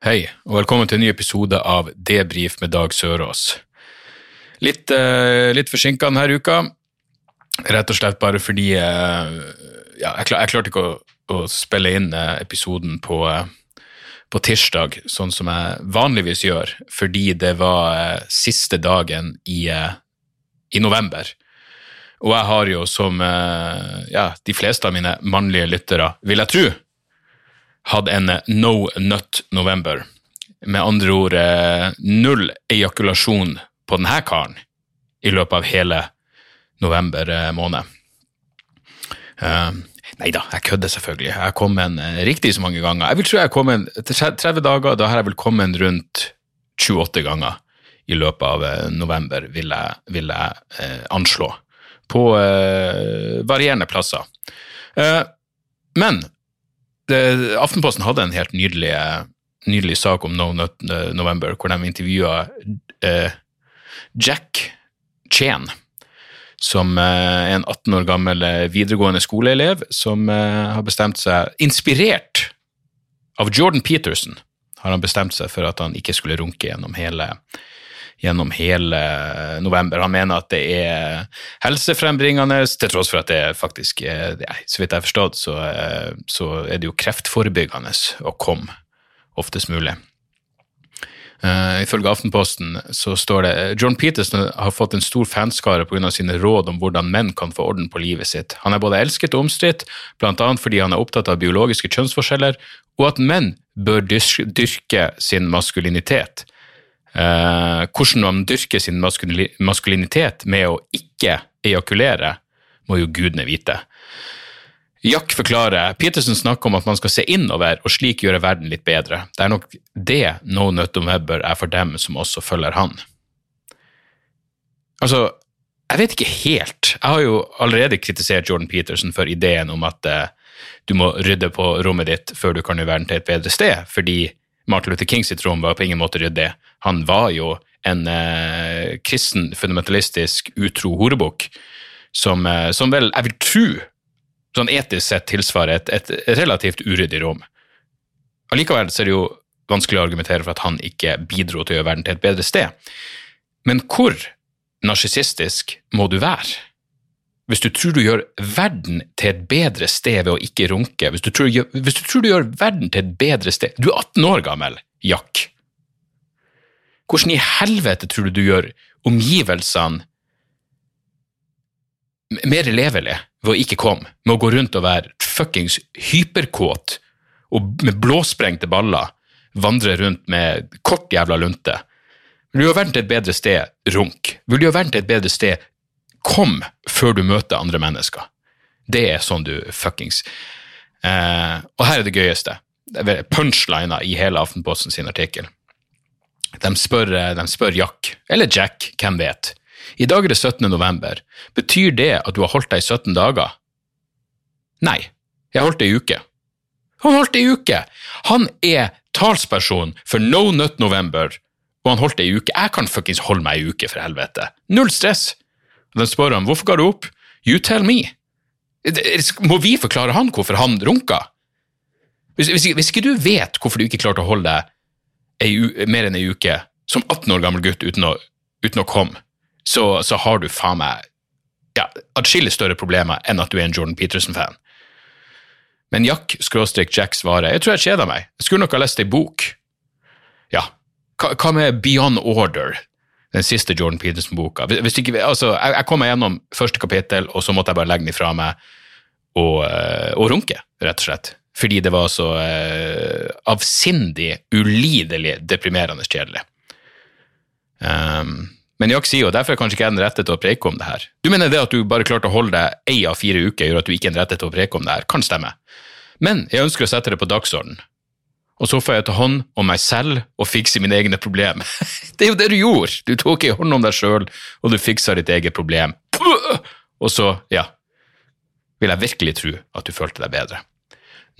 Hei, og velkommen til en ny episode av Debrif med Dag Sørås. Litt, uh, litt forsinka denne uka, rett og slett bare fordi eh, ja, jeg, klar, jeg klarte ikke å, å spille inn eh, episoden på, eh, på tirsdag, sånn som jeg vanligvis gjør, fordi det var eh, siste dagen i, eh, i november. Og jeg har jo, som eh, ja, de fleste av mine mannlige lyttere, vil jeg tro, hatt en no nut november. Med andre ord eh, null ejakulasjon på denne karen i løpet av hele november eh, måned. Eh, nei da, jeg kødder selvfølgelig. Jeg kommet en, riktig så mange ganger. Jeg vil tro jeg kommet til 30 dager, da har jeg vel kommet en rundt 28 ganger i løpet av november, vil jeg, vil jeg anslå. På varierende plasser. Men det, Aftenposten hadde en helt nydelig, eh, nydelig sak om No Nut eh, November, hvor de intervjua eh, Jack Chen, som eh, er en 18 år gammel eh, videregående skoleelev som eh, har bestemt seg, inspirert av Jordan Peterson, har han bestemt seg for at han ikke skulle runke gjennom hele, gjennom hele november. Han mener at det er helsefrembringende, til tross for at det faktisk ja, så vidt jeg har forstått, så, eh, så er det jo kreftforebyggende å komme oftest mulig. Uh, ifølge Aftenposten så står det John Peterson har fått en stor fanskare pga. sine råd om hvordan menn kan få orden på livet sitt. Han er både elsket og omstridt, bl.a. fordi han er opptatt av biologiske kjønnsforskjeller, og at menn bør dyrke sin maskulinitet. Uh, hvordan man dyrker sin maskulinitet med å ikke ejakulere, må jo gudene vite. Jack forklarer Peterson snakker om at man skal se innover og slik gjøre verden litt bedre. Det er nok det No Nut November er for dem som også følger han. Altså, jeg vet ikke helt. Jeg har jo allerede kritisert Jordan Peterson for ideen om at eh, du må rydde på rommet ditt før du kan gjøre verden til et bedre sted, fordi Martin Luther King sitt rom var på ingen måte ryddig. Han var jo en eh, kristen, fundamentalistisk, utro horebukk som, eh, som vel, jeg vil tro, sånn etisk sett tilsvarer et, et, relativt uryddig rom. Allikevel er det jo vanskelig å argumentere for at han ikke bidro til å gjøre verden til et bedre sted. Men hvor narsissistisk må du være? Hvis du tror du gjør verden til et bedre sted ved å ikke runke, hvis du tror, hvis du, tror du gjør verden til et bedre sted Du er 18 år gammel, Jack. Hvordan i helvete tror du du gjør omgivelsene mer levelige ved å ikke komme, med å gå rundt og være fuckings hyperkåt og med blåsprengte baller vandre rundt med kort jævla lunte. Vil du gjøre verden til et bedre sted, runk. Vil du gjøre verden til et bedre sted, kom før du møter andre mennesker. Det er sånn du fuckings eh, Og her er det gøyeste. Punchlina i hele Aftenposten sin artikkel. De spør, de spør Jack, eller Jack, hvem vet. I dag er det 17. november. Betyr det at du har holdt deg i 17 dager? Nei, jeg holdt det i uke. Han holdt det i uke! Han er talsperson for No Nut November, og han holdt det i uke. Jeg kan fuckings holde meg i uke, for helvete. Null stress. Og de spør ham hvorfor ga du opp. You tell me. Må vi forklare han hvorfor han runka? Hvis, hvis, hvis ikke du vet hvorfor du ikke klarte å holde deg mer enn ei uke som 18 år gammel gutt uten å, uten å komme, så, så, har du faen meg ja, atskillig større problemer enn at du er en Jordan Peterson-fan. Men Jack skråstrek Jack svarer jeg tror jeg kjeder meg, jeg skulle nok ha lest ei bok. Ja, hva, hva med Beyond Order, den siste Jordan Peterson-boka? Altså, jeg, jeg, kom meg gjennom første kapittel, og så måtte jeg bare legge den ifra meg og, eh, og, runke, rett og slett. Fordi det var så uh, avsindig, ulidelig deprimerende kjedelig. Um, men Jack sier jo derfor er kanskje ikke jeg den rette til å preke om det her. Du mener det at du bare klarte å holde deg ei av fire uker, gjør at du ikke er den rette til å preke om det her? Kan stemme. Men jeg ønsker å sette det på dagsorden. Og så får jeg ta hånd om meg selv og fikse mine egne problemer. Det er jo det du gjorde! Du tok i hånd om deg sjøl, og du fiksa ditt eget problem. Og så, ja, vil jeg virkelig tro at du følte deg bedre.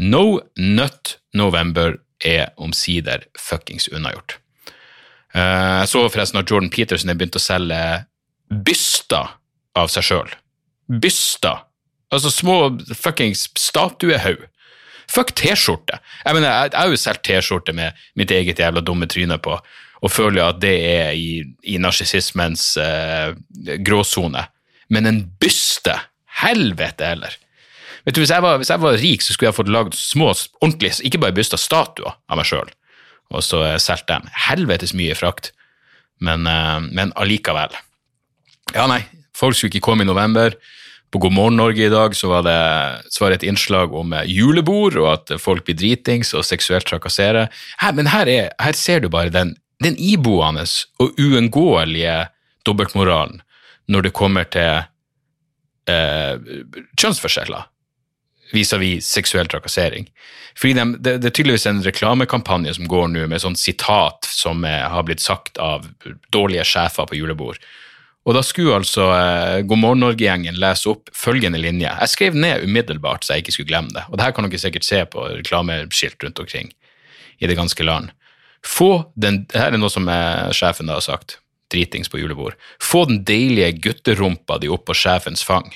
No Nut November er omsider fuckings unnagjort. Eh, Jeg så forresten at Jordan Peterson har begynt å selge byster av seg sjøl. Byster. Altså små fuckings statuehaug. Fuck T-skjorte. Jeg mener, jeg, har jo solgt T-skjorte med mitt eget jævla dumme tryne på, og føler jo at det er i, i narsissismens eh, gråsone. Men en byste, helvete heller. Vet du, hvis jeg, var, hvis jeg var rik, så skulle jeg fått lagd små, ordentlige, ikke bare byster, statuer av meg sjøl, og så eh, solgt dem. Helvetes mye frakt, men, eh, men allikevel. Ja, nei, folk skulle ikke komme i november. På God morgen Norge i dag så var, det, så var det et innslag om eh, julebord, og at folk blir dritings og seksuelt trakasserer. Her, men her, er, her ser du bare den, den iboende og uunngåelige dobbeltmoralen når det kommer til eh, kjønnsforskjeller vis-à-vis seksuell trakassering. Fordi de, det, det er tydeligvis en reklamekampanje som går nå med sånn sitat som er, har blitt sagt av dårlige sjefer på julebord. Og da skulle altså eh, God morgen Norge-gjengen lese opp følgende linje. Jeg skrev ned umiddelbart så jeg ikke skulle glemme det, og det her kan dere sikkert se på reklameskilt rundt omkring i det ganske land. Få den, Her er noe som eh, sjefen da har sagt, dritings på julebord. Få den deilige gutterumpa di opp på sjefens fang.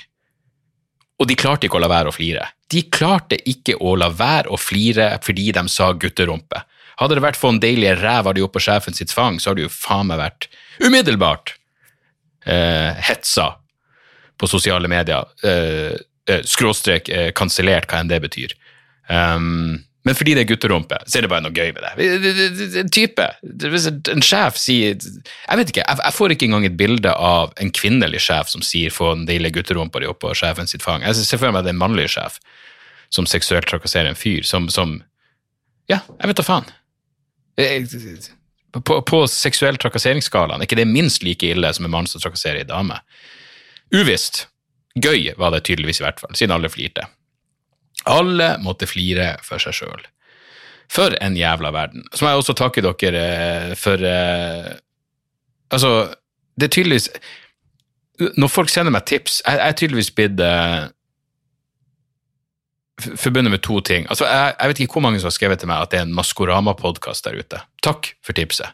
Og de klarte ikke å la være å flire. De klarte ikke å la være å flire fordi de sa gutterumpe. Hadde det vært få den deilige ræva di opp på sjefens fang, så hadde det jo faen meg vært umiddelbart eh, hetsa på sosiale medier. Eh, eh, skråstrek eh, kansellert, hva enn det betyr. Um, men fordi det er gutterumpe, så er det bare noe gøy med det. En type, hvis en sjef sier Jeg vet ikke, jeg, får ikke engang et bilde av en kvinnelig sjef som sier 'få den deilige gutterumpa di opp på sjefen sitt fang'. Jeg ser for meg det er en mannlig sjef som seksuelt trakasserer en fyr, som, som Ja, jeg vet da faen. Jeg- På, på seksuell trakasseringsskalaen er ikke det minst like ille som en mann som trakasserer en dame. Uvisst. Gøy var det tydeligvis i hvert fall, siden alle flirte. Alle måtte flire for seg sjøl. For en jævla verden. Så må jeg også takke dere eh, for eh, Altså, det er tydeligvis Når folk sender meg tips Jeg er tydeligvis blitt eh, forbundet med to ting. Altså, jeg, jeg vet ikke hvor mange som har skrevet til meg at det er en Maskorama-podkast der ute. Takk for tipset.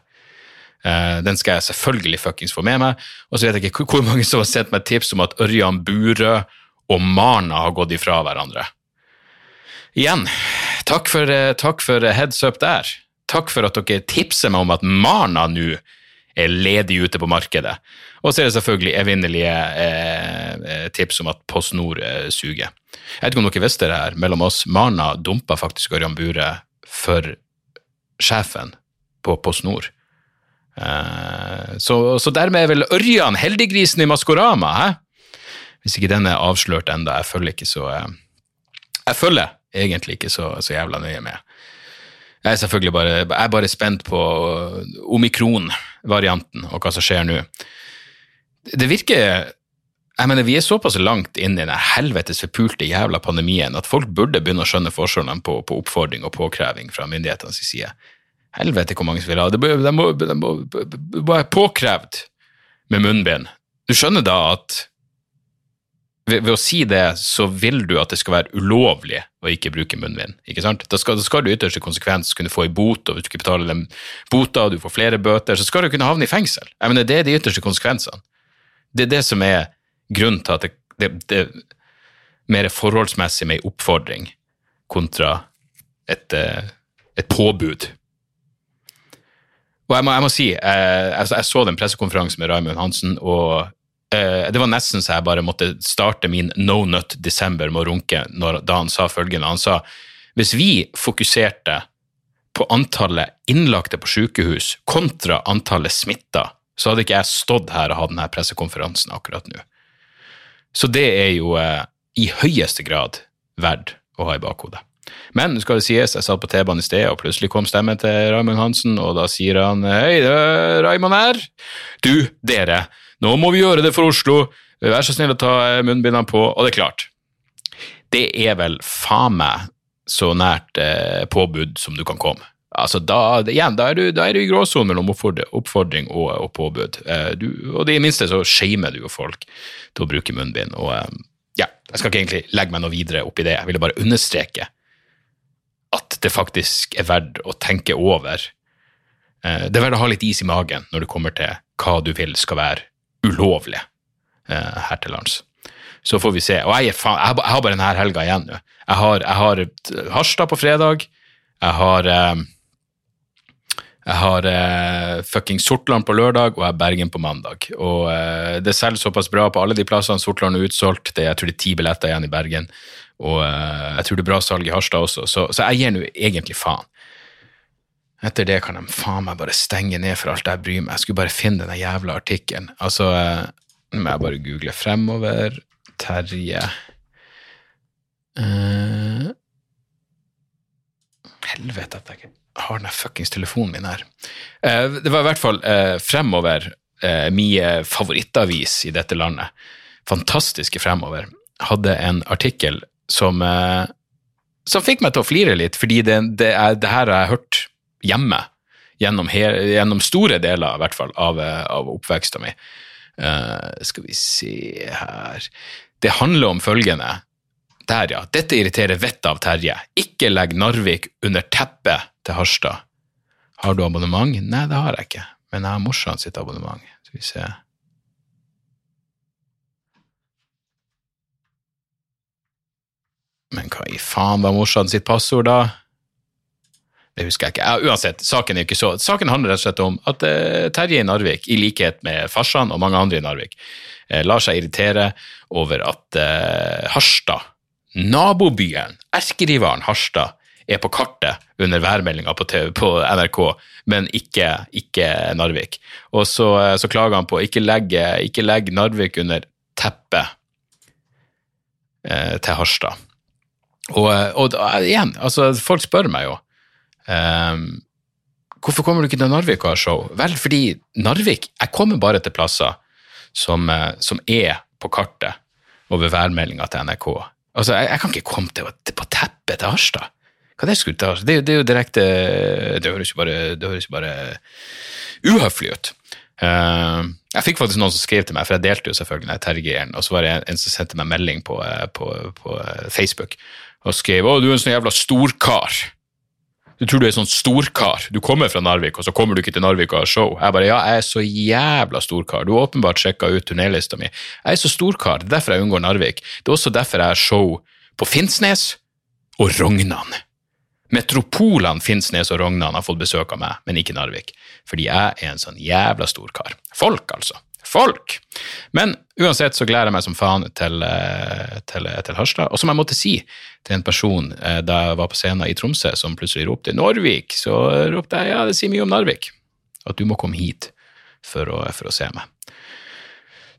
Eh, den skal jeg selvfølgelig fuckings få med meg. Og så vet jeg ikke hvor- mange som har sendt meg tips om at Ørjan Burøe og Marna har gått ifra hverandre. Igjen, takk for, eh, takk for heads up der. Takk for at dere tipser meg om at Marna nå er ledig ute på markedet. Og så er det selvfølgelig evinnelige eh, eh, tips om at PostNord eh, suger. Jeg vet ikke om dere visste det her, mellom oss. Marna dumpa faktisk Ørjan Bure for sjefen på PostNord. Eh, så, så dermed er vel Ørjan heldiggrisen i Maskorama, hæ? Hvis ikke den er avslørt enda, jeg følger ikke så eh, Jeg følger egentlig ikke så, så jævla nøye med. Jeg er selvfølgelig bare, jeg er bare spent på omikron-varianten og hva som skjer nå. Det virker jeg mener, Vi er såpass langt inn i den helvetes forpulte jævla pandemien at folk burde begynne å skjønne forskjellene på, på oppfordring og påkreving fra myndighetenes side. Helvete hvor mange som vil ha det. De må være påkrevd med munnbind. Du skjønner da at ved, ved å si det, så vil du at det skal være ulovlig å ikke bruke munnbind. ikke sant? Da skal, da skal du i ytterste konsekvens kunne få en bot, og hvis du ikke betaler den bota, og du får flere bøter, så skal du kunne havne i fengsel. Jeg mener, Det er de ytterste konsekvensene. Det er det som er grunnen til at det, det, det er mer forholdsmessig med en oppfordring kontra et, eh, et påbud. Og jeg må, jeg må si, jeg, jeg, jeg så den pressekonferansen med Raymond Hansen, og eh, det var nesten så jeg bare måtte starte min no nut desember med å runke når, da han sa følgende. Han sa hvis vi fokuserte på antallet innlagte på sykehus kontra antallet smitta, så hadde ikke jeg stått her og hatt denne pressekonferansen akkurat nå. Så det er jo eh, i høyeste grad verdt å ha i bakhodet. Men skal det sies, jeg satt på T-banen i sted, og plutselig kom stemmen til Raymond Hansen, og da sier han hei, det er Raymond her. Du, dere, nå må vi gjøre det for Oslo. Vær så snill å ta eh, munnbindene på. Og det er klart, det er vel faen meg så nært eh, påbud som du kan komme. altså da, igjen, da er du, da er du i gråsonen mellom oppfordring, og, og påbud. Eh, du, og det i minste så shamer du jo folk til å bruke munnbind. Og eh, ja, jeg skal ikke egentlig legge meg noe videre opp i det, jeg ville bare understreke at det faktisk er verdt å tenke over. Eh, det er verdt å ha litt is i magen når det kommer til hva du vil skal være ulovlig eh, her til lands. Så får vi se. Og jeg, faen, jeg, jeg har bare denne helga igjen nå. Jeg har, jeg har Harstad på fredag. Jeg har eh, jeg har eh, fucking Sortland på lørdag og jeg har Bergen på mandag. Og eh, det selger såpass bra på alle de plassene. Sortland er utsolgt. Det er, jeg tror det er ti billetter igjen i Bergen. Og eh, jeg tror det er bra salg i Harstad også, så, så jeg gir nå egentlig faen. Etter det kan de faen meg bare stenge ned for alt jeg bryr meg. Jeg skulle bare finne den jævla artikkelen. Altså, eh, nå må jeg bare google fremover. Terje uh, Helvete at jeg ikke har den fuckings telefonen min her. Uh, det var i hvert fall uh, fremover min favorittavis i dette landet. Fantastiske fremover. Hadde en artikkel som, som fikk meg til å flire litt, fordi det, det, er, det her har jeg hørt hjemme. Gjennom, gjennom store deler i hvert fall, av, av oppveksten min. Uh, skal vi se her Det handler om følgende. Der, ja. Dette irriterer vettet av Terje. Ikke legg Narvik under teppet til Harstad. Har du abonnement? Nei, det har jeg ikke, men jeg har morsan sitt abonnement. Skal vi se. Men hva i faen var morsan sitt passord, da? Det husker jeg ikke. Ja, uansett, saken er ikke så. Saken handler rett og slett om at eh, Terje i Narvik, i likhet med farsan og mange andre i Narvik, eh, lar seg irritere over at eh, Harstad, nabobyen, erkerivalen Harstad, er på kartet under værmeldinga på, på NRK, men ikke, ikke Narvik. Og så, eh, så klager han på ikke legge, ikke legge Narvik under teppet eh, til Harstad. Og, eh, og igjen, altså, folk spør meg jo Ehm, hvorfor kommer du ikke til Narvik og har show? Vel, fordi Narvik Jeg kommer bare til plasser som, eh, som er på kartet over værmeldinga til NRK. Altså, jeg, jeg kan ikke komme til, på teppet til Harstad. Hva det skulle til? Det, er det er jo direkte Det høres jo bare, det høres jo bare uhøflig ut. Uh, jeg fikk faktisk noen som skrev til meg, for jeg delte jo selvfølgelig Terje-greien, og så var det en, en som sendte meg melding på, eh, på, på eh, Facebook og skrev 'Å, du er en sånn jævla storkar'. Du tror du er sånn storkar. Du kommer fra Narvik, og så kommer du ikke til Narvik og har show. Jeg bare, ja, jeg er så jævla storkar. Du har åpenbart sjekka ut turnélista mi. Jeg er så storkar, det er derfor jeg unngår Narvik. Det er også derfor jeg har show på Finnsnes og Rognan. Metropolene Finnsnes og Rognan har fått besøk av meg, men ikke Narvik. Fordi jeg er en sånn jævla storkar. Folk, altså. Folk! Men uansett så gleder jeg meg som faen til, eh, til, til Harstad. Og som jeg måtte si til en person eh, da jeg var på scenen i Tromsø, som plutselig ropte 'Norvik', så ropte jeg ja, det sier mye om Narvik. At du må komme hit for å, for å se meg.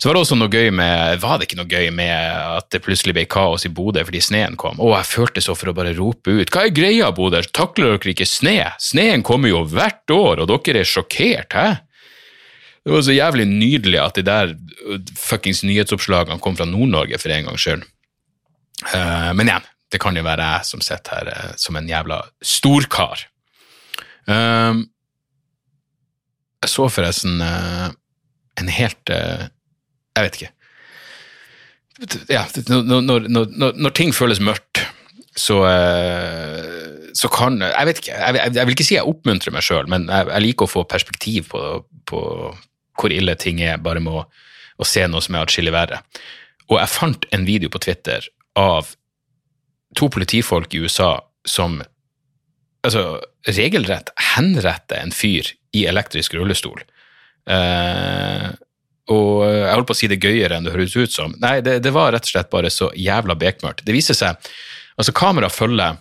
Så var det også noe gøy med Var det ikke noe gøy med at det plutselig ble kaos i Bodø fordi sneen kom? Å, jeg følte så for å bare rope ut Hva er greia, Bodø? Takler dere ikke sne? Sneen kommer jo hvert år, og dere er sjokkert, hæ? Det var så jævlig nydelig at de der uh, fuckings nyhetsoppslagene kom fra Nord-Norge for en gangs skyld. Uh, men igjen, det kan jo være jeg som sitter her uh, som en jævla storkar. Eh, jeg så forresten en helt Jeg vet ikke. Ja, når, når, når, når ting føles mørkt, så, så kan Jeg vet ikke, jeg, jeg, jeg vil ikke si jeg oppmuntrer meg sjøl, men jeg, jeg liker å få perspektiv på, på hvor ille ting er, bare med å, å se noe som er atskillig verre. Og jeg fant en video på Twitter av to politifolk i USA som altså, regelrett henretter en fyr i elektrisk rullestol. Uh, og jeg holdt på å si det gøyere enn det høres ut som. Nei, det, det var rett og slett bare så jævla bekmørkt. Det viser seg Altså, kamera følger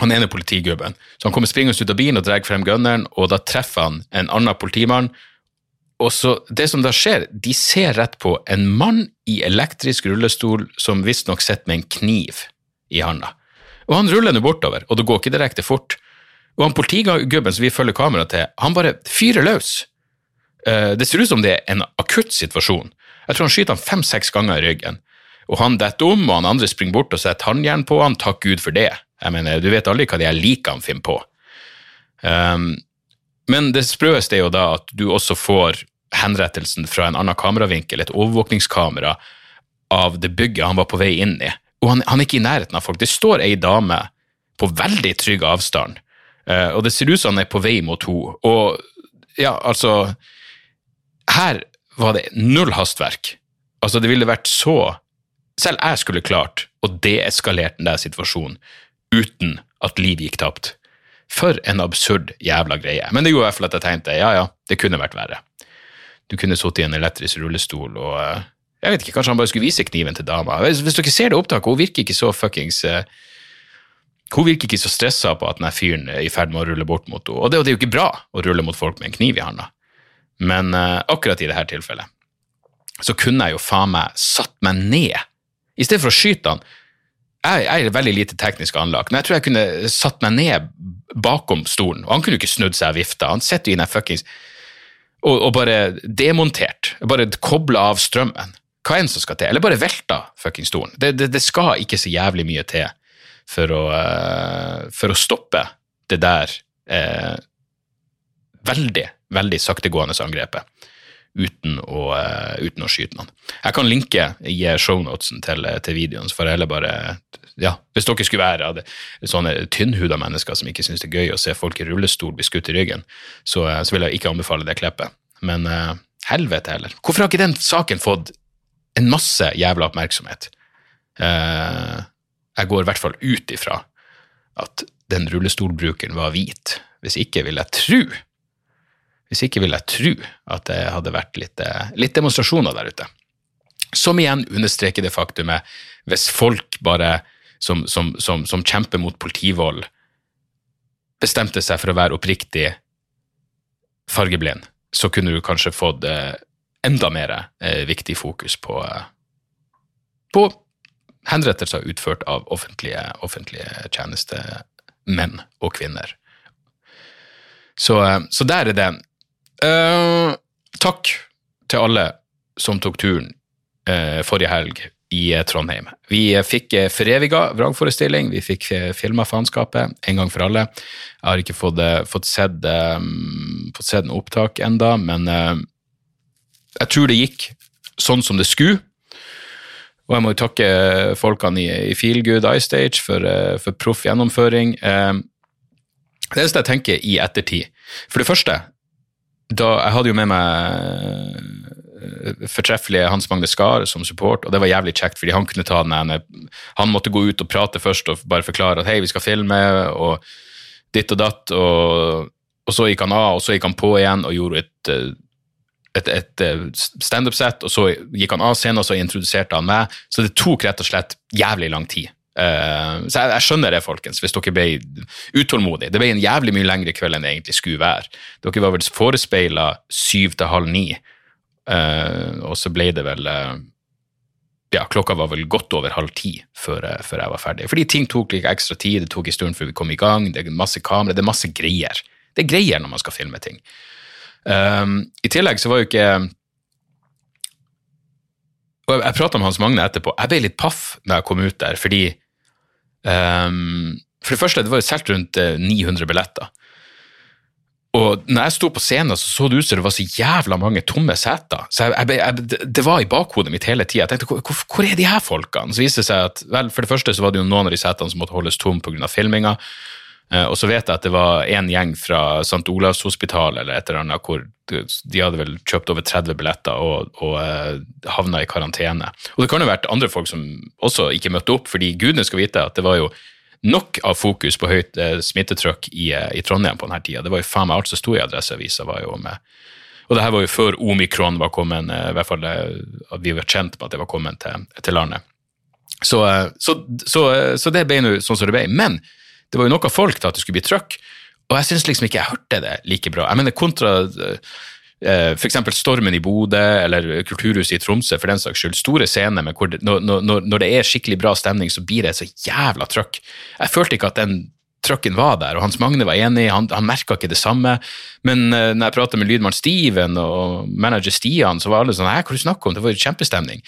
han ene politigubben. Så han kommer springende ut av bilen og drar frem gunneren, og da treffer han en annen politimann. Og så, det som da skjer, de ser rett på en mann i elektrisk rullestol som visstnok sitter med en kniv i handa. Og han ruller nå bortover, og det går ikke direkte fort. Og han politigubben som vi følger kameraet til, han bare fyrer løs. Eh, Det ser ut som det er en akutt situasjon. Jeg tror han skyter han fem-seks ganger i ryggen. Og han detter om, og han andre springer bort og setter håndjern på han. Takk Gud for det. Jeg mener, Du vet aldri hva de her likene finner på. Um, men det sprøeste er jo da at du også får henrettelsen fra en annen kameravinkel, et overvåkningskamera av det bygget han var på vei inn i. Og han, han er ikke i nærheten av folk. Det står ei dame på veldig trygg avstand, uh, og det ser ut som han er på vei mot henne. Og ja, altså Her var det null hastverk. Altså, det ville vært så Selv jeg skulle klart å deeskalere den der situasjonen uten at liv gikk tapt. For en absurd jævla greie. Men det gjorde i hvert fall at jeg tenkte ja, ja, det kunne vært verre. Du kunne sittet i en elektrisk rullestol og uh, jeg vet ikke, Kanskje han bare skulle vise kniven til dama. Hvis, hvis dere ser det opptaket, hun virker ikke så fuckings uh, Hun virker ikke så stressa på at denne fyren er i ferd med å rulle bort mot henne. Og det, det, er jo ikke bra å rulle mot folk med en kniv i handa, men uh, akkurat i dette tilfellet så kunne jeg jo faen meg satt meg ned. I stedet for å skyte han. Jeg, jeg er veldig lite teknisk anlagt, men jeg tror jeg kunne satt meg ned bakom stolen. Og han kunne jo ikke snudd seg og vifta. Han sitter i den fuckings og, og, bare demontert. Bare kobla av strømmen hva enn som skal til, eller bare velta fucking stolen. Det, det, det, skal ikke så jævlig mye til for å, uh, for å stoppe det der eh, veldig, veldig saktegående angrepet. Uten å, uh, uten å, skyte noen. Jeg kan linke i shownotesen til, til videoen, får jeg heller bare ja, Hvis dere skulle være det, sånne tynnhuda mennesker som ikke syns det er gøy å se folk i rullestol bli skutt i ryggen, så, så vil jeg ikke anbefale det klippet. Men helvete heller. Hvorfor har ikke den saken fått en masse jævla oppmerksomhet. Eh, jeg går i hvert fall ut ifra at den rullestolbrukeren var hvit. Hvis ikke vil jeg tro hvis ikke vil jeg tro at det hadde vært litt, eh, litt demonstrasjoner der ute. Som igjen understreker det faktumet hvis folk bare som, som, som, som kjemper mot politivold, bestemte seg for å være oppriktig fargeblind, så kunne du kanskje fått eh, enda mer eh, viktig fokus på, på henrettelser utført av offentlige, offentlige tjenestemenn og kvinner. Så, så, der er det. Uh, takk til alle som tok turen uh, forrige helg i Trondheim. Vi fikk foreviga vrangforestilling, vi fikk filma faenskapet en gang for alle. Jeg har ikke fått, fått sett, um, sett noe opptak enda, men uh, jeg tror det gikk sånn som det skulle. Og jeg må jo takke folkene i, i Feelgood iStage for, for proff gjennomføring. Det eneste jeg tenker i ettertid For det første, da, jeg hadde jo med meg uh, fortreffelige Hans Magne Skar som support, og det var jævlig kjekt, fordi han kunne ta den ene Han måtte gå ut og prate først og bare forklare at hei, vi skal filme, og ditt og datt, og, og så gikk han av, og så gikk han på igjen og gjorde et et, et eh, standup-sett, og så gikk han av scenen, og så introduserte han meg. Så det tok rett og slett jævlig lang tid. Uh, så jeg, jeg, skjønner det, folkens, hvis dere ble utålmodige. Det ble en jævlig mye lengre kveld enn det egentlig skulle være. Dere var vel forespeila syv til halv ni, uh, og så ble det vel uh, ja, klokka var vel godt over halv ti før, før, jeg var ferdig. Fordi ting tok litt ekstra tid, det tok en stund før vi kom i gang, det er masse kamera, det er masse greier. Det er greier når man skal filme ting. Um, I tillegg så var jo ikke og Jeg prata med Hans Magne etterpå. Jeg ble litt paff da jeg kom ut der, fordi um, For det første, det var jo solgt rundt 900 eh, billetter. Og når jeg sto på scenen, så så det ut som det var så jævla mange tomme seter. Så jeg, jeg, jeg, Det var i bakhodet mitt hele tida. Jeg tenkte hvor, hvor, er de her folkene? Så viste det seg at vel, for det første så var det jo noen av de setene som måtte holdes tom pga. filminga. Eh, og så vet jeg at det var en gjeng fra St. Olavs hospital eller et eller annet hvor de hadde vel kjøpt over 30 billetter og, og uh, havna i karantene. Og det kan jo vært andre folk som også ikke møtte opp, fordi gudene skal vite at det var jo nok av fokus på høyt uh, smittetrykk i, i, Trondheim på denne tida. Det var jo faen meg alt som sto i Adresseavisa, var jo med. Og det her var jo før omikron var kommet, i hvert fall at vi var kjent med at det var kommet til, til landet. Så, så, så, så, det ble nå sånn som det ble. Men det var jo noe folk til at det skulle bli trøkk, og jeg syns liksom ikke jeg hørte det like bra. Jeg mener kontra eh, f.eks. Stormen i Bodø eller Kulturhuset i Tromsø, for den saks skyld. Store scener men det, når, når, når, det er skikkelig bra stemning, så blir det så jævla trøkk. Jeg følte ikke at den trøkken var der, og Hans Magne var enig, han, han merka ikke det samme. Men uh, når jeg prata med lydmann Steven og manager Stian, så var alle sånn Hæ, hva du snakker om? Det var jo kjempestemning.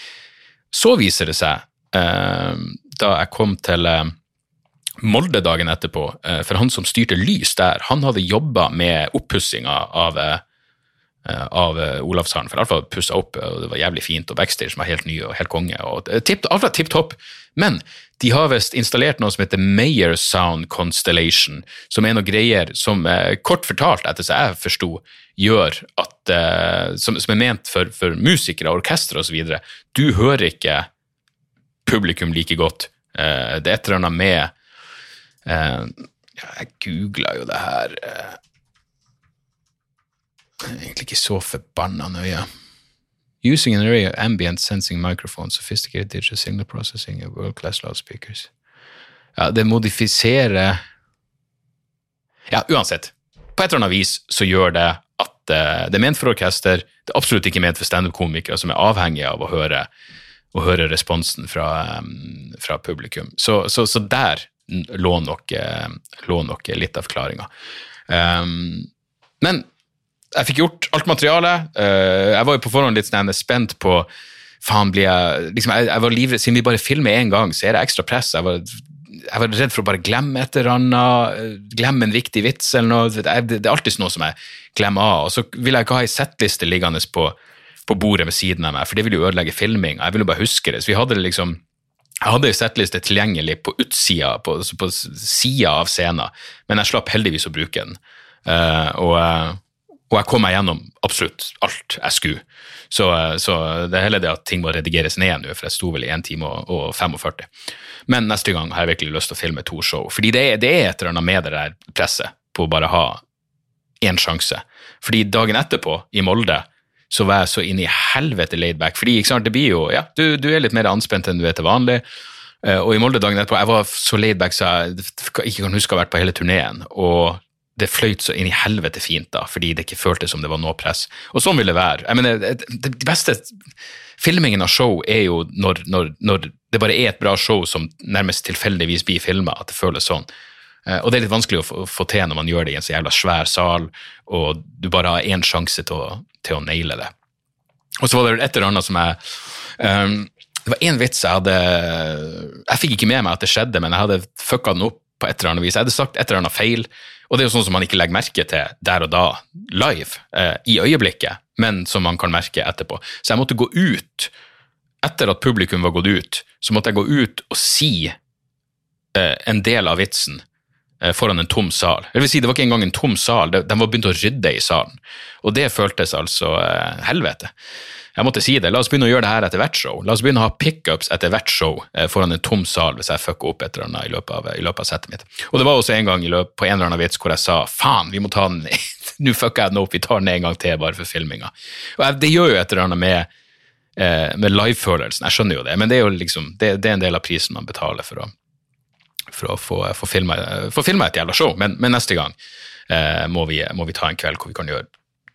Så viser det seg, uh, da jeg kom til uh, Molde dagen etterpå, eh, for han som styrte lys der, han hadde jobba med oppussinga av, eh, av eh, Olavshallen, for alt pussa opp, og det var jævlig fint, og backstage var helt ny og helt konge, og eh, tipp, tipp topp. Men de har visst installert noe som heter Mayor Sound Constellation, som er noe greier som eh, kort fortalt, etter så jeg forsto, gjør at eh, som, som er ment for, for musikere, orkestre osv. Du hører ikke publikum like godt. Eh, det er et eller annet med eh, Jeg googla jo det her eh, Egentlig ikke så forbanna nøye. Using an array of ambient sensing microphones, sophisticated digital signal processing and world-class loudspeakers. Ja, det modifiserer Ja, uansett. På et eller annet vis så gjør det at uh, det er ment for orkester, det er absolutt ikke ment for standup-komikere som er avhengige av å høre, å høre responsen fra, fra publikum. Så, så, så, der lå nok, uh, lå nok litt av forklaringa. Um, men jeg fikk gjort alt materialet. Uh, jeg var jo på forhånd litt sånn spent på faen blir jeg liksom, jeg, jeg var livredd, Siden vi bare filmer én gang, så er det ekstra press. Jeg var, jeg var redd for å bare glemme et eller annet, glemme en viktig vits eller noe. Det, det er alltid noe som jeg glemmer av. Og så vil jeg ikke ha ei settliste liggende på, på, bordet ved siden av meg, for det vil jo ødelegge filming. Jeg vil jo bare huske det. Så vi hadde liksom jeg hadde ei settliste tilgjengelig på utsida, på, på sida av scenen, men jeg slapp heldigvis å bruke den. Uh, og og jeg kom meg gjennom absolutt alt jeg skulle. Så, så det er heller det at ting må redigeres ned nå, for jeg sto vel i 1 time og, og 45. Men neste gang har jeg virkelig lyst til å filme to show. Fordi det er, det er et eller annet med det der presset på å bare ha én sjanse. Fordi dagen etterpå, i Molde, så var jeg så inn i helvete laid back. Fordi ikke sant, det blir jo, ja, du, du er litt mer anspent enn du er til vanlig. Eh, og i Molde dagen etterpå, jeg var så laid back så jeg ikke kan huske å ha vært på hele turneen. Og det fløyt så inn i helvete fint, da, fordi det ikke føltes som det var noe press. Og sånn vil det være. Jeg mener, det, beste filmingen av show er jo når, når, når, det bare er et bra show som nærmest tilfeldigvis blir filma, at det føles sånn. Eh, og det er litt vanskelig å få, til når man gjør det i en så jævla svær sal, og du bare har én sjanse til å, til å naile det. Og så var det et eller annet som jeg um, Det var én vits jeg hadde Jeg fikk ikke med meg at det skjedde, men jeg hadde fucka den opp på et eller annet vis. Jeg hadde sagt et eller annet feil. Og det er jo sånn som man ikke legger merke til der og da, live, eh, i øyeblikket, men som man kan merke etterpå. Så jeg måtte gå ut, etter at publikum var gått ut, så måtte jeg gå ut og si eh, en del av vitsen foran en tom sal. Det vil si, det var ikke engang en tom sal, de, var begynt å rydde i salen. Og det føltes altså eh, helvete jeg måtte si det. La oss begynne å gjøre det her etter hvert show. La oss begynne å ha pickups etter hvert show eh, foran en tom sal hvis jeg fucker opp et eller annet i løpet av, i løpet av settet mitt. Og det var også en gang løpet, på en eller annen vits hvor jeg sa faen, vi må ta den Nå fucker jeg den opp, vi tar den en gang til bare for filminga. Og jeg, det gjør jo et eller annet med, eh, med livefølelsen, jeg skjønner jo det, men det er jo liksom, det, det er en del av prisen man betaler for å, for å få, få filma et jævla show. Men, men neste gang eh, må, vi, må, vi, ta en kveld hvor vi kan gjøre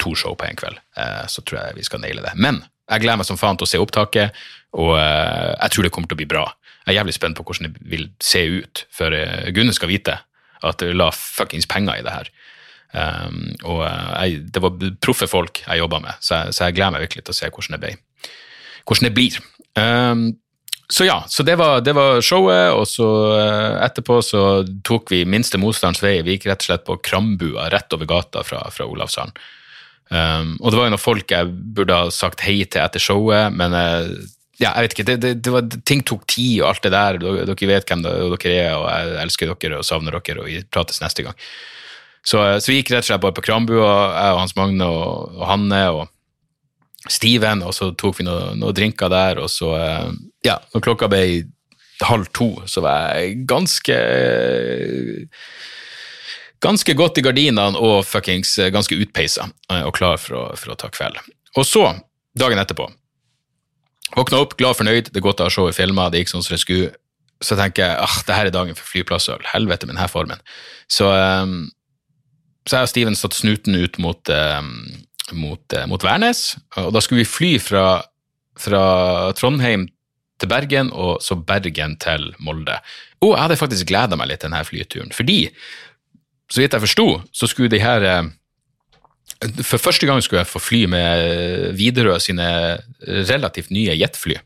to show på en kveld. Eh, så tror jeg vi skal naile det. Men jeg gleder meg som faen til å se opptaket, og eh, jeg tror det kommer til å bli bra. Jeg er jævlig spent på hvordan det vil se ut, for uh, Gunne skal vite at det la fuckings penger i det her. Um, og uh, jeg, det var proffe folk jeg jobba med, så jeg, så jeg, gleder meg virkelig til å se hvordan det. Hvordan det blir. Um, så ja, så det var, det var showet, og så etterpå så tok vi minste motstands vei. Vi gikk rett og slett på Krambua, rett over gata fra, fra Olavshallen. Um, og det var jo noen folk jeg burde ha sagt hei til etter showet, men uh, ja, jeg vet ikke, det, det, det var, ting tok tid og alt det der. Dere, vet hvem dere er, og jeg elsker dere og savner dere, og vi prates neste gang. Så, uh, så vi gikk rett og slett bare på Krambua, jeg og Hans Magne og, og Hanne og Steven, og så tok vi noen noe drinker der, og så uh, Ja, når klokka ble halv to, så var jeg ganske ganske godt i gardinene og fuckings eh, ganske utpeisa eh, og klar for å, for å ta kveld. Og så, dagen etterpå, våkna opp, glad og fornøyd, det er godt å ha showet filma, det gikk sånn som det skulle. Så tenker jeg ah, det her er dagen for flyplassøl, helvete med denne formen. Så, um, så jeg og Steven satt snuten ut mot, um, mot, uh, mot, Værnes, og da skulle vi fly fra, fra Trondheim til Bergen, og så Bergen til Molde. Og jeg hadde faktisk gleda meg litt til denne flyturen, fordi så vidt jeg forsto, så skulle de her eh, For første gang skulle jeg få fly med Widerøe sine relativt nye jetfly.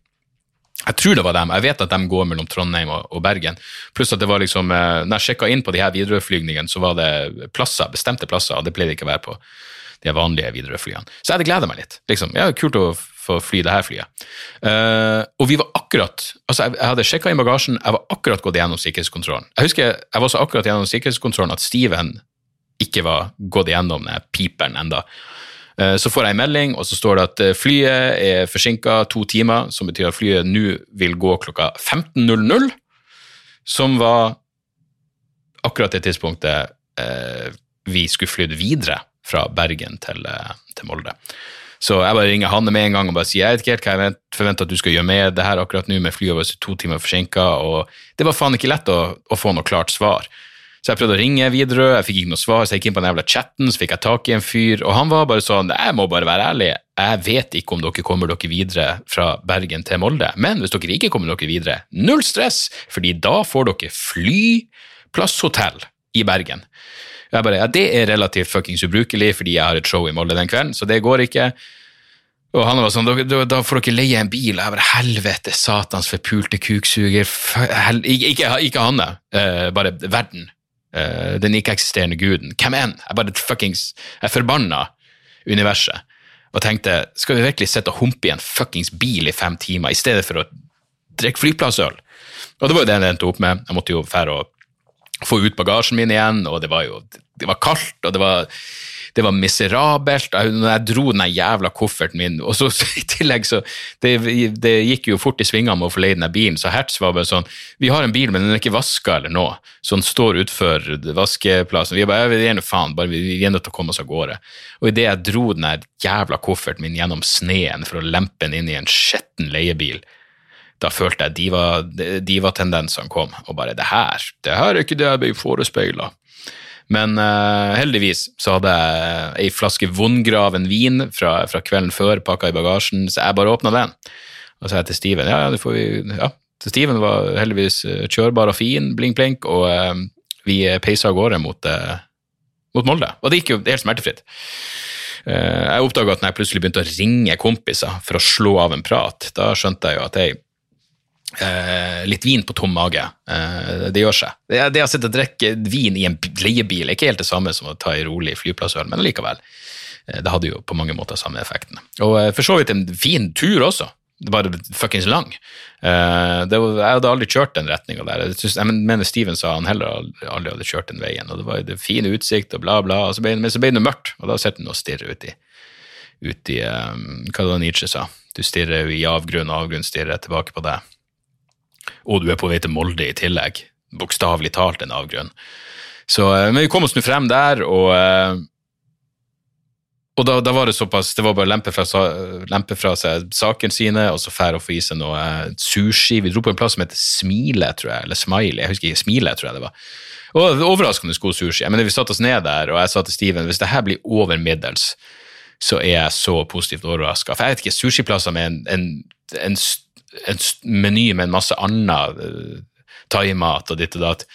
Jeg tror det var dem. Jeg vet at de går mellom Trondheim og, Bergen. Pluss at det var liksom, eh, når jeg sjekka inn på de her Widerøe-flygningene, så var det plasser, bestemte plasser, og det pleide ikke å være på de vanlige Widerøe-flyene. Så jeg hadde gleda meg litt. liksom. Ja, Kult å få fly det her flyet. Uh, og vi var akkurat altså Jeg, jeg hadde sjekka inn bagasjen, jeg var akkurat gått gjennom sikkerhetskontrollen. Jeg husker jeg var så akkurat gjennom sikkerhetskontrollen at Steven ikke var gått gjennom den piperen enda. Eh, så får jeg en melding, og så står det at eh, flyet er forsinka to timer, som betyr at flyet nå vil gå klokka 15.00, som var akkurat det tidspunktet vi skulle flydd videre fra Bergen til, til, Molde. Så jeg bare ringer Hanne med en gang og bare sier jeg vet ikke helt hva jeg forventer at du skal gjøre med det her akkurat nå, med flyet vårt to timer forsinka, og det var faen ikke lett å, å få noe klart svar. Så jeg prøvde å ringe Widerøe, jeg fikk ikke noe svar, så jeg gikk inn på den jævla chatten, så fikk jeg tak i en fyr, og han var bare sånn Jeg må bare være ærlig, jeg vet ikke om dere kommer dere videre fra Bergen til Molde, men hvis dere ikke kommer dere videre, null stress, fordi da får dere flyplasshotell i Bergen. Jeg bare, ja, Det er relativt fuckings ubrukelig fordi jeg har et show i Molde den kvelden, så det går ikke. Og han var sånn, da, da får dere leie en bil. Og Jeg bare, helvete, satans forpulte kuksuger. Hel, ikke, ikke da. uh, bare verden. Uh, den ikke-eksisterende guden. Hvem enn? Jeg bare fuckings Jeg forbanna universet og tenkte skal vi virkelig sitte og humpe i en fuckings bil i fem timer i stedet for å drikke flyplassøl? Og det var jo det jeg endte opp med. Jeg måtte jo fære og få ut bagasjen min igjen, og det var jo det var kaldt, og det var det var miserabelt. Når jeg dro den jævla kofferten min Og så i tillegg så det, det, gikk jo fort i svingene med å få leid den bilen, så Hertz var bare sånn Vi har en bil, men den er ikke vaska eller noe. Så den står utfor vaskeplassen. Vi bare vi noe faen, bare vi er nødt til å komme oss av gårde. Og idet jeg dro den jævla kofferten min gjennom sneen for å lempe den inn i en skitten leiebil, da følte jeg diva-tendensene diva kom, og bare det her, det her er ikke det jeg ble forespeila. Men uh, heldigvis så hadde jeg ei flaske vondgraven vin fra, fra kvelden før pakka i bagasjen, så jeg bare åpna den. Og så sa jeg til Steven ja, det får vi, ja. Så Steven var heldigvis eh, kjørbar og fin, blink-blink, og uh, vi peisa av gårde mot, uh, mot, Molde. Og det gikk jo helt smertefritt. Jeg oppdaga at når jeg plutselig begynte å ringe kompiser for å slå av en prat, da skjønte jeg jo at jeg Eh, litt vin på tom mage. Eh, det gjør seg. Det, det å sitte og drikke vin i en leiebil er ikke helt det samme som å ta en rolig flyplassøl, men likevel. Eh, det hadde jo på mange måter samme effekten. Og eh, for så vidt en fin tur også. Det var fuckings lang. Eh, var, jeg hadde aldri kjørt den retninga der. Jeg, synes, jeg, mener Steven sa han heller aldri hadde kjørt den veien. og Det var det fin utsikt og bla, bla. Og så ble, men så ble det mørkt, og da sitter han og stirrer uti ut i um, Hva det Nietzsche sa? Du stirrer i avgrunn, og avgrunn stirrer tilbake på deg og du er på vei til Molde i tillegg. Bokstavelig talt en avgrunn. Så, eh, men vi kom oss nå frem der, og, eh, og da, da, var det såpass Det var bare å lempe lempe fra seg sakene sine, og så fære å få i seg noe eh, sushi. Vi dro på en plass som heter Smile, tror jeg, eller Smiley, jeg husker ikke, Smile, tror jeg det var. Og Overraskende god sushi. Men vi satte oss ned der, og jeg sa til Steven hvis det her blir over middels, så er jeg så positivt overraska. For jeg vet ikke, sushiplasser med en, en, en en meny med en masse annen uh, thaimat og ditt og datt.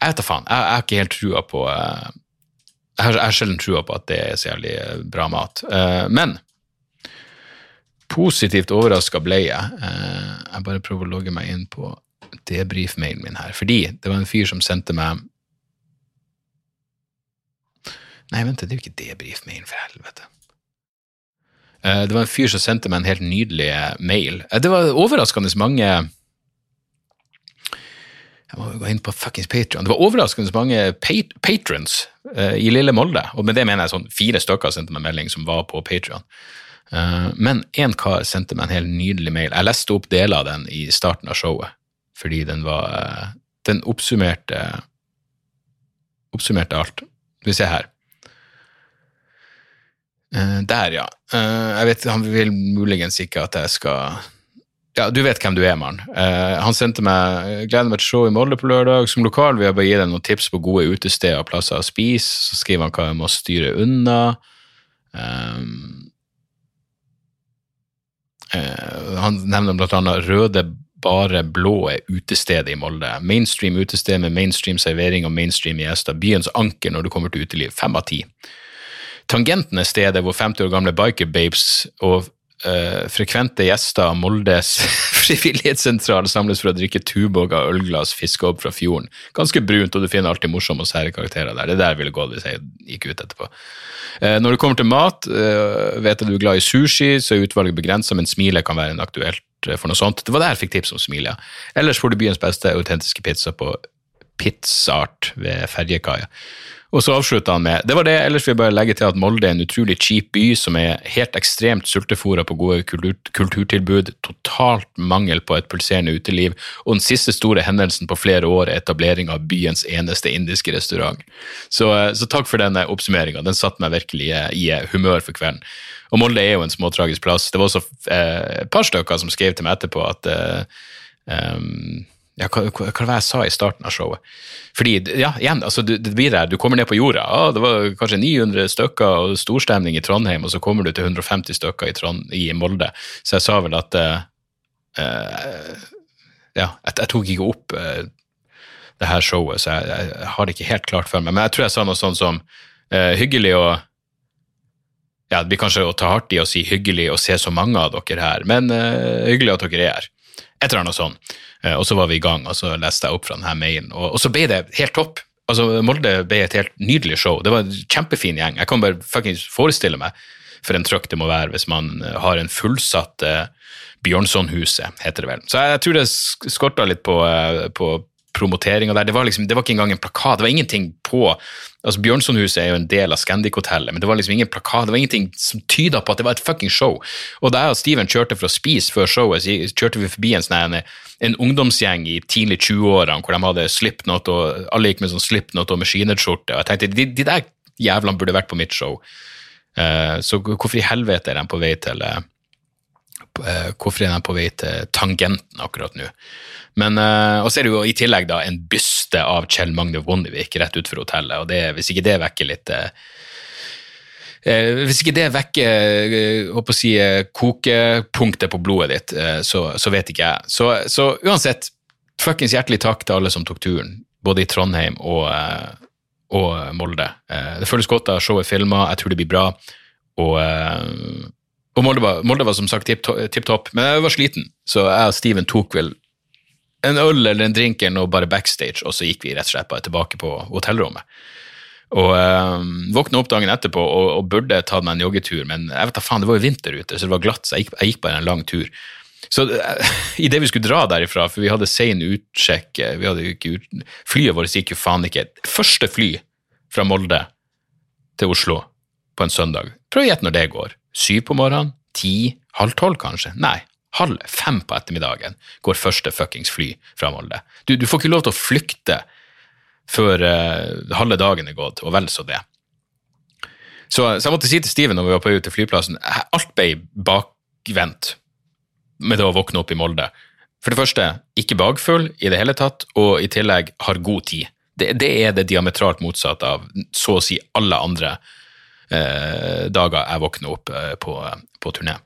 Jeg vet da faen. Jeg, jeg, har ikke helt trua på uh, Jeg har, jeg sjelden trua på at det er så jævlig uh, bra mat. Men positivt overraska ble jeg. jeg bare prøver å logge meg inn på debrief-mailen min her, fordi det var en fyr som sendte meg Nei, vent, det er jo ikke debrief-mailen, for helvete. Eh, det var en fyr som sendte meg en helt nydelig eh, mail. Eh, det var overraskende mange jeg må gå inn på fuckings Patron. Det var overraskende mange pat patrons i lille Molde. Og med det mener jeg sånn fire stykker sendte meg melding som var på Patron. Uh, men én kar sendte meg en helt nydelig mail. Jeg leste opp deler av den i starten av showet, fordi den var Den oppsummerte Oppsummerte alt. Vi ser her. Uh, der, ja. Uh, jeg vet, Han vil muligens ikke at jeg skal Ja, du vet hvem du er, mann. Uh, han sendte meg gleder meg til show i Molde på lørdag. Som lokal vil jeg bare gi deg noen tips på gode utesteder og plasser å spise. Så skriver han hva jeg må styre unna. Um, han nevner blant annet Røde bare blå er utestedet i Molde. Mainstream utested med mainstream servering og mainstream gjester. Byens anker når du kommer til uteliv. Fem av ti. Tangenten er stedet hvor 50 år gamle biker babes og uh, frekvente gjester av Moldes frivillighetssentral samles for å drikke Tuborg av ølglass fiska opp fra fjorden. Ganske brunt, og du finner alltid morsomme og sære karakterer der. Det er der ville gått hvis jeg gikk ut etterpå. Uh, når det kommer til mat, uh, vet jeg du er glad i sushi, så er utvalget begrensa, men smile kan være en aktuelt for noe sånt. Det var der jeg fikk tips om smile. Ellers får du byens beste autentiske pizza på Pizzart ved ferjekaia. Og så avslutta han med Det var det, ellers vil jeg bare legge til at Molde er en utrolig cheap by som er helt ekstremt sultefòra på gode kultur kulturtilbud, totalt mangel på et pulserende uteliv, og den siste store hendelsen på flere år er etablering av byens eneste indiske restaurant. Så, eh, så takk for denne oppsummeringa, den satte meg virkelig i, i humør for kvelden. Og Molde er jo en småtragisk plass. Det var også eh, et par stykker som skrev til meg etterpå at eh, um, ja, hva, hva, hva var det jeg sa i starten av showet? Fordi, ja, igjen, altså, du, det blir der, du kommer ned på jorda. Ah, det var kanskje 900 stykker og storstemning i Trondheim, og så kommer du til 150 stykker i, Trond, i Molde. Så jeg sa vel at uh, Ja, jeg, jeg, tok ikke opp uh, det her showet, så jeg, jeg, har det ikke helt klart for meg. Men jeg tror jeg sa noe sånn som hyggelig å ja, Det blir kanskje å ta hardt i å si hyggelig å se så mange av dere her, men hyggelig at dere er her. Et eller annet sånt. Eh, og så var vi i gang, og så leste jeg opp fra denne mailen. Og, og så ble det helt topp. Altså, Molde ble et helt nydelig show. Det var en kjempefin gjeng. Jeg kan bare fuckings forestille meg for en trøkk det må være hvis man eh, har en fullsatt uh, Bjørnsonhuset, heter det vel. Så jeg, jeg tror det skorta litt på, uh, på promoteringa der. Det var, liksom, det var ikke engang en plakat. Det var ingenting på altså Bjørnsonhuset er jo en del av Scandic-hotellet, men det var liksom ingen plakat, det var ingenting som tyda på at det var et fucking show. Og da jeg og Steven kjørte for å spise før showet, så kjørte vi forbi en sånn en ungdomsgjeng i tidlig 20-årene hvor de hadde slipknot, og alle gikk med sånn slipknot og maskinerskjorte, og jeg tenkte de, de der jævlene burde vært på mitt show. Uh, så hvorfor i helvete er de på vei til uh, Hvorfor er de på vei til tangenten akkurat nå? Men, uh, og så er det jo i tillegg da en byste av Kjell Magne Bondevik rett utenfor hotellet, og det, hvis ikke det vekker litt uh, hvis ikke det vekker håper å si, kokepunktet på blodet ditt, så, så, vet ikke jeg. Så, så uansett, fuckings hjertelig takk til alle som tok turen, både i Trondheim og, og Molde. det føles godt å ha showet filma, jeg tror det blir bra. Og, og Molde, var, Molde var som sagt tipp topp, men jeg var sliten, så jeg og Steven tok vel en øl eller en drink eller noe bare backstage, og så gikk vi rett og slett bare tilbake på hotellrommet. Og øh, våkna opp dagen etterpå og, og burde tatt meg en joggetur, men jeg vet da faen, det var jo vinter ute, så det var glatt, så jeg gikk, jeg gikk bare en lang tur. Så øh, idet vi skulle dra derifra, for vi hadde sein utsjekk vi hadde ikke ut, Flyet vårt gikk jo faen ikke Første fly fra Molde til Oslo på en søndag. Prøv å gjette når det går. Syv på morgenen? Ti? Halv tolv, kanskje? Nei, halv fem på ettermiddagen går første fuckings fly fra Molde. Du, du får ikke lov til å flykte før uh, halve dagen er gått, og vel så det. Så, så, jeg måtte si til Steven når vi var på vei ut til flyplassen, alt ble bakvendt med det å våkne opp i Molde. For det første, ikke bakfull i det hele tatt, og i tillegg har god tid. Det, det er det diametralt motsatte av så å si alle andre dager jeg våkner opp eh, på, på turné.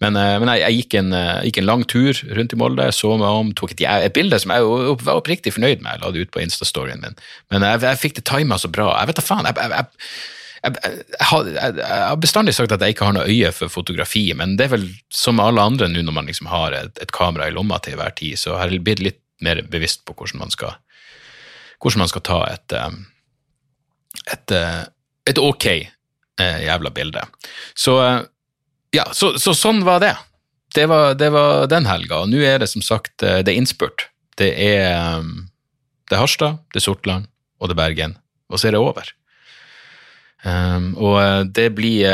Men, eh, men jeg, jeg, gikk en, jeg, eh, gikk en, lang tur rundt i Molde, så meg om, tok et, et bilde som jeg var oppriktig fornøyd med. Jeg la det ut på Insta-storyen min. Men jeg, jeg fikk det tima så bra. Jeg vet da faen. jeg, jeg, har, bestandig sagt at jeg ikke har noe øye for fotografi, men det er vel som alle andre nå når man liksom har et, et kamera i lomma til hver tid, så har jeg blitt litt mer bevisst på hvordan man skal, hvordan man skal ta et, et, et ok eh, jævla bildet. Så ja, så, så, sånn var det. Det var, det var den helga, og nå er det som sagt eh, det er innspurt. Det er, det er Harstad, det er Sortland og det er Bergen, og så er det over. Um, og eh, det blir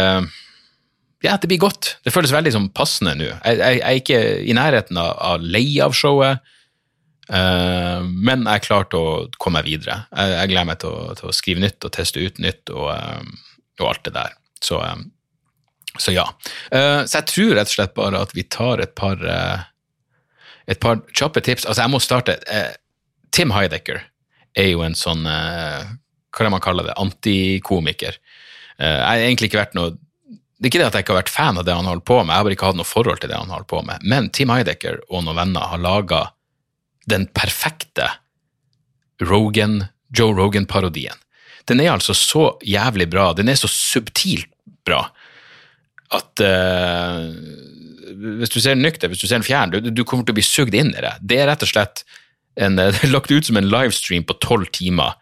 Ja, det blir godt. Det føles veldig som passende nå. Jeg, jeg, jeg, er ikke i nærheten av, av lei av showet, uh, men jeg er klar til å komme meg videre. Jeg, jeg gleder meg til å, til å, skrive nytt og teste ut nytt og, um, og alt det der. Så um, så ja. Uh, så jeg tror rett og slett bare at vi tar et par uh, et par kjappe tips. Altså, jeg må starte Tim Heidecker er jo en sånn Hva er det man kaller det? Antikomiker. jeg har egentlig ikke vært noe det er ikke det at jeg ikke har vært fan av det han holder på med, jeg har bare ikke hatt noe forhold til det han holder på med, men Tim Heidecker og noen venner har laga den perfekte Rogan, Joe Rogan-parodien. Den er altså så jævlig bra, den er så subtilt bra at uh, hvis du ser den nykter, hvis du ser den fjern, du, du kommer til å bli sugd inn i det. Det er rett og slett en, det er lagt ut som en livestream på tolv timer.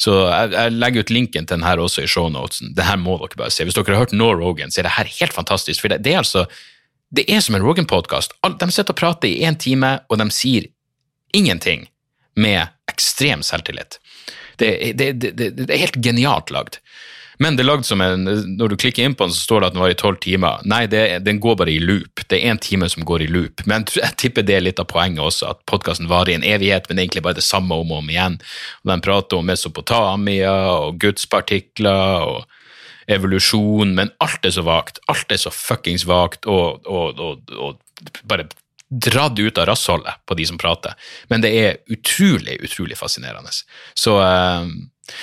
Så jeg, jeg legger ut linken til den her også i shownotesen. Det her må dere bare se. Hvis dere har hørt No Rogan, så er det her helt fantastisk. For det, det er altså det er som en Rogan-podkast. De sitter og prater i én time, og de sier ingenting med ekstrem selvtillit. Det, det, det, det er helt genialt lagd. Men det er lagd som en, når du klikker inn på den, så står det at den var i tolv timer. Nei, den går bare i loop. Det er én time som går i loop. Men jeg tipper det er litt av poenget også, at podkasten varer i en evighet, men egentlig bare det samme om og om igjen. Og den prater om Mesopotamia og gudspartikler og evolusjon, men alt er så vagt. Alt er så fuckings vagt og, og, og, og bare dratt ut av rassholdet på de som prater. Men det er utrolig, utrolig fascinerende. Så øh,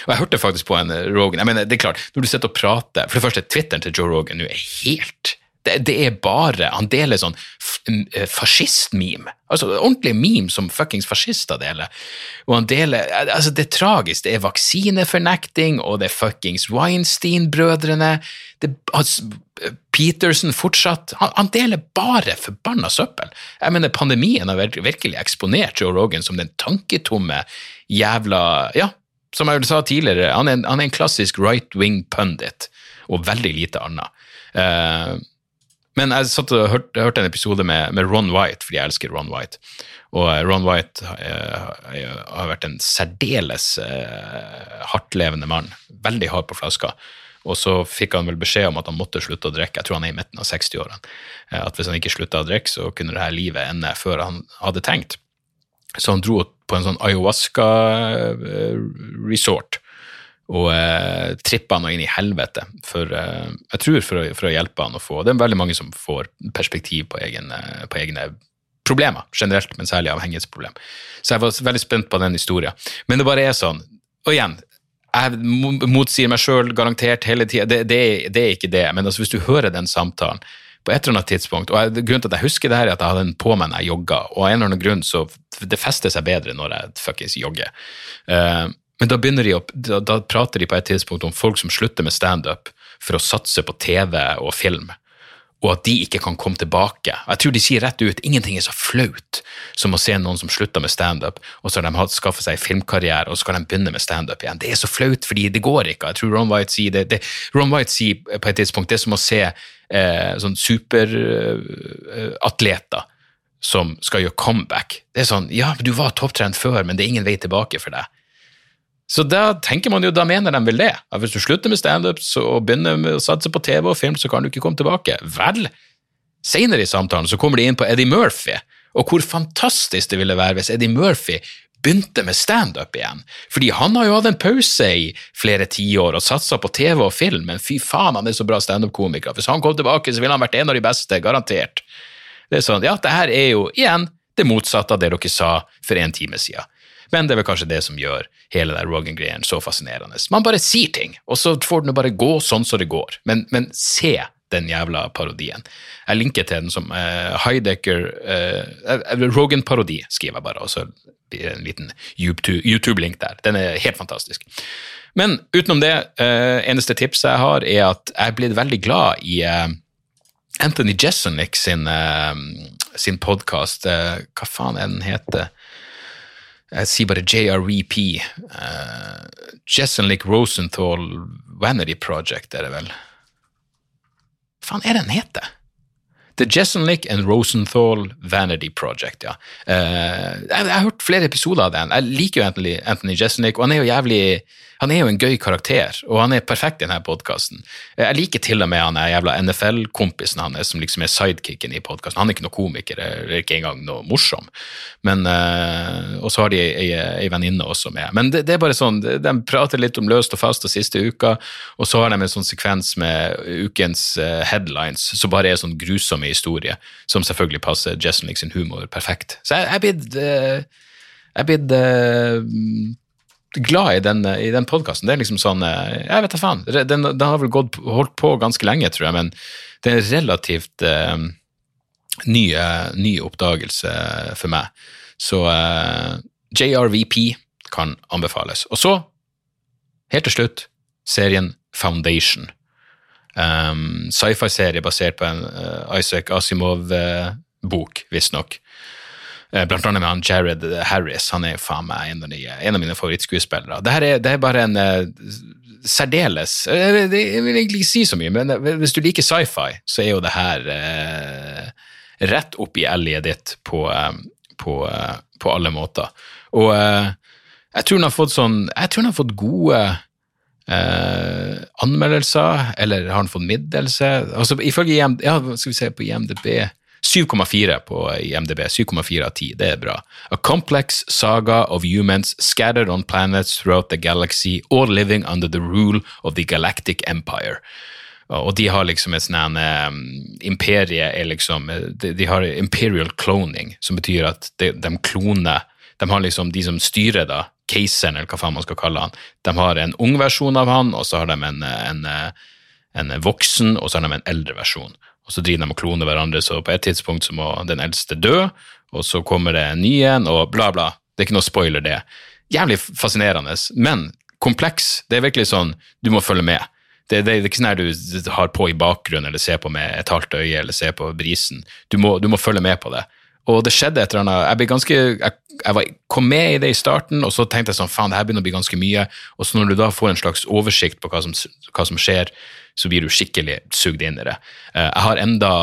og jeg hørte faktisk på en Rogan jeg mener, det er klart, Når du sitter og prater For det første, Twitteren til Joe Rogan nå er helt det, det, er bare Han deler sånn eh, fascistmeme. Altså ordentlige meme som fuckings fascister deler. Og han deler Altså, det er tragisk. Det er vaksinefornekting, og det er fuckings Weinstein-brødrene. Altså, Peterson fortsatt han, han, deler bare forbanna søppel. Jeg mener, pandemien har virkelig eksponert Joe Rogan som den tanketomme jævla Ja, som jeg sa tidligere, han er han er en klassisk right wing pundit, og veldig lite annet. Uh, men jeg satt og hørte, hørte en episode med, med, Ron White, fordi jeg elsker Ron White. Og eh, Ron White uh, har vært en særdeles eh, hardtlevende mann. Veldig hard på flaska. Og så fikk han vel beskjed om at han måtte slutte å drikke. Jeg tror han er i midten av 60-årene. At hvis han ikke slutta å drikke, så kunne det her livet ende før han hadde tenkt. Så han dro på en sånn ayahuasca-resort og eh, trippa han inn i helvete, for, eh, jeg tror for å, for å, hjelpe han å få Det er veldig mange som får perspektiv på, egen, eh, på egne problemer generelt, men særlig avhengighetsproblem. Så jeg var veldig spent på den historien. Men det bare er sånn, og igjen, jeg motsier meg sjøl garantert hele tida, det, det, det, er ikke det, men altså, hvis du hører den samtalen på et eller annet tidspunkt. og Grunnen til at jeg husker det her, er at jeg hadde den på meg når jeg jogga, og av en eller annen grunn så det fester seg bedre når jeg fuckings jogger. Uh, men da, de opp, da, da, prater de på et tidspunkt om folk som slutter med standup for å satse på TV og film, og at de ikke kan komme tilbake. Jeg tror de sier rett ut ingenting er så flaut som å se noen som slutter med standup, og så har de skaffet seg filmkarriere, og så skal de begynne med standup igjen. Det er så flaut, fordi det går ikke. Jeg tror Ron White sier det, det Ron White sier på et tidspunkt det er som å se eh, sånn superatleter eh, som skal gjøre comeback. Det er sånn Ja, du var topptrent før, men det er ingen vei tilbake for deg. Så da tenker man jo, da mener de vel det. At hvis du slutter med standup og begynner med å satse på TV og film, så kan du ikke komme tilbake. Vel, senere i samtalen så kommer de inn på Eddie Murphy, og hvor fantastisk det ville være hvis Eddie Murphy begynte med standup igjen. Fordi han har jo hatt en pause i flere tiår og satsa på TV og film, men fy faen, han er så bra standup-komiker. Hvis han kom tilbake, så ville han vært en av de beste, garantert. Det er sånn, ja, det her er jo igjen det motsatte av det dere sa for en time siden. Men det er vel kanskje det som gjør hele den Rogan-greien så fascinerende. Man bare sier ting, og så får den bare gå sånn som det går. Men, men se den jævla parodien. Jeg linker til den som uh, Heidecker uh, Rogan-parodi, skriver jeg bare, og så blir det en liten YouTube-link der. Den er helt fantastisk. Men utenom det, uh, eneste tipset jeg har, er at jeg er blitt veldig glad i uh, Anthony Jessenick sin, uh, sin podkast. hva faen er den heter? Jeg sier bare JRVP. Uh, Jeselnik Rosenthal Vanity Project, er det vel? Hva faen er den heter? The Jessenlick and Rosenthal Vanity Project, ja. Uh, jeg, jeg, har hørt flere episoder av den. Jeg liker jo Anthony, Anthony Jessenlick, og han er jo jævlig han er jo en gøy karakter, og han er perfekt i denne podkasten. Jeg liker til og med han er jævla NFL-kompisen hans som liksom er sidekicken i podkasten. Han er ikke noe komiker, eller ikke engang noe morsom. Men, uh, og så har de ei, ei venninne også med. Men det, det, er bare sånn, de prater litt om løst og fast og siste uka, og så har de en sånn sekvens med ukens headlines som bare er sånn grusomme historier, som selvfølgelig passer Jessenlik sin humor perfekt. Så jeg er blitt uh, jeg blitt glad i den, i den podkasten. Det er liksom sånn eh, Jeg vet da faen. Den, den, har vel gått, holdt på ganske lenge, tror jeg, men det er en relativt uh, ny, uh, ny, oppdagelse for meg. Så uh, JRVP kan anbefales. Og så, helt til slutt, serien Foundation. Um, Sci-fi-serie basert på en uh, Isaac Asimov-bok, uh, visstnok. Uh, blant annet med han Jared Harris. Han er faen meg en av, de, en av mine favorittskuespillere. Det, er, det er bare en uh, særdeles Jeg vil egentlig ikke si så mye, men hvis du liker sci-fi, så er jo det her rett opp i elliet ditt på, på, på, alle måter. Og jeg tror han har fått sånn Jeg tror han har fått gode eh, anmeldelser, eller har han fått middelse? Altså, ifølge IMD, ja, skal vi se på IMDb 7,4 på IMDb. 7,4 av 10, det er bra. A complex saga of humans scattered on planets throughout the galaxy, all living under the rule of the galactic empire. Og de har liksom et sånn um, Imperie er liksom de, de, har imperial cloning, som betyr at de, de kloner De har liksom de som styrer da caseren, eller hva faen man skal kalle han. De har en ung versjon av han, og så har de en, en, en voksen, og så har de en eldre versjon. Og så driver de og kloner hverandre, så på et tidspunkt så må den eldste dø, og så kommer det en ny en, og bla, bla. Det er ikke noe spoiler, det. Jævlig fascinerende, men kompleks. Det er virkelig sånn, du må følge med. Det, det, det, er ikke sånn her du har på i bakgrunnen, eller ser på med et halvt øye, eller ser på brisen. Du må, du må følge med på det. Og det skjedde et eller annet Jeg, ble ganske, jeg, jeg var, kom med i det i starten, og så tenkte jeg sånn faen, det her begynner å bli ganske mye. Og så når du da får en slags oversikt på hva som, hva som skjer, så blir du skikkelig sugd inn i det. Eh, jeg har enda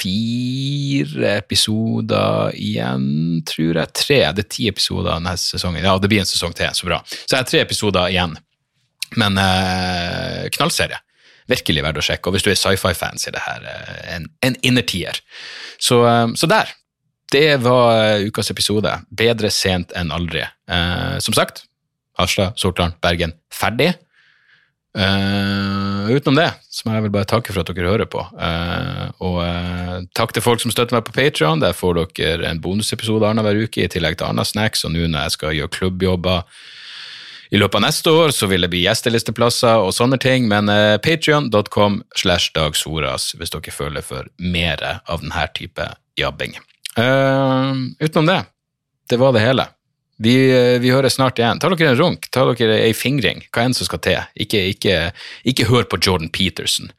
fire episoder igjen, tror jeg. Tre. Det er ti episoder denne sesongen. Ja, det blir en sesong til, så bra. Så jeg har tre episoder igjen. Men eh, knallserie. Virkelig verdt å sjekke. Og hvis du er sci-fi-fans, er det her eh, en, en innertier. Så, eh, så der. Det var ukas episode. Bedre sent enn aldri. Eh, som sagt, Harstad, Sortland, Bergen ferdig. Eh, utenom det så må jeg vel bare takke for at dere hører på. Eh, og uh, takk til folk som støtter meg på Patrion. Der får dere en bonusepisode annenhver uke i tillegg til Anna Snacks. Og nå når jeg skal gjøre klubbjobber i løpet av neste år, så vil det bli gjestelisteplasser og sånne ting. Men eh, patrion.com slash dagsoras hvis dere føler for mer av denne type jabbing. Uh, utenom det, det var det hele. Vi, vi, høres snart igjen. Ta dere en runk, ta dere ei fingring, hva enn som skal til. Ikke, ikke, ikke, hør på Jordan Peterson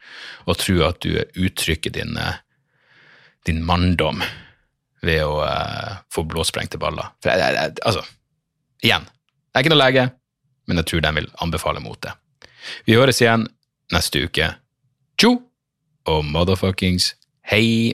og tro at du uttrykker din, eh, din manndom ved å uh, få blåsprengte baller. For jeg, jeg, altså, igjen, jeg er ikke noen lege, men jeg tror de vil anbefale mot det. Vi høres igjen neste uke. Tjo og motherfuckings hei!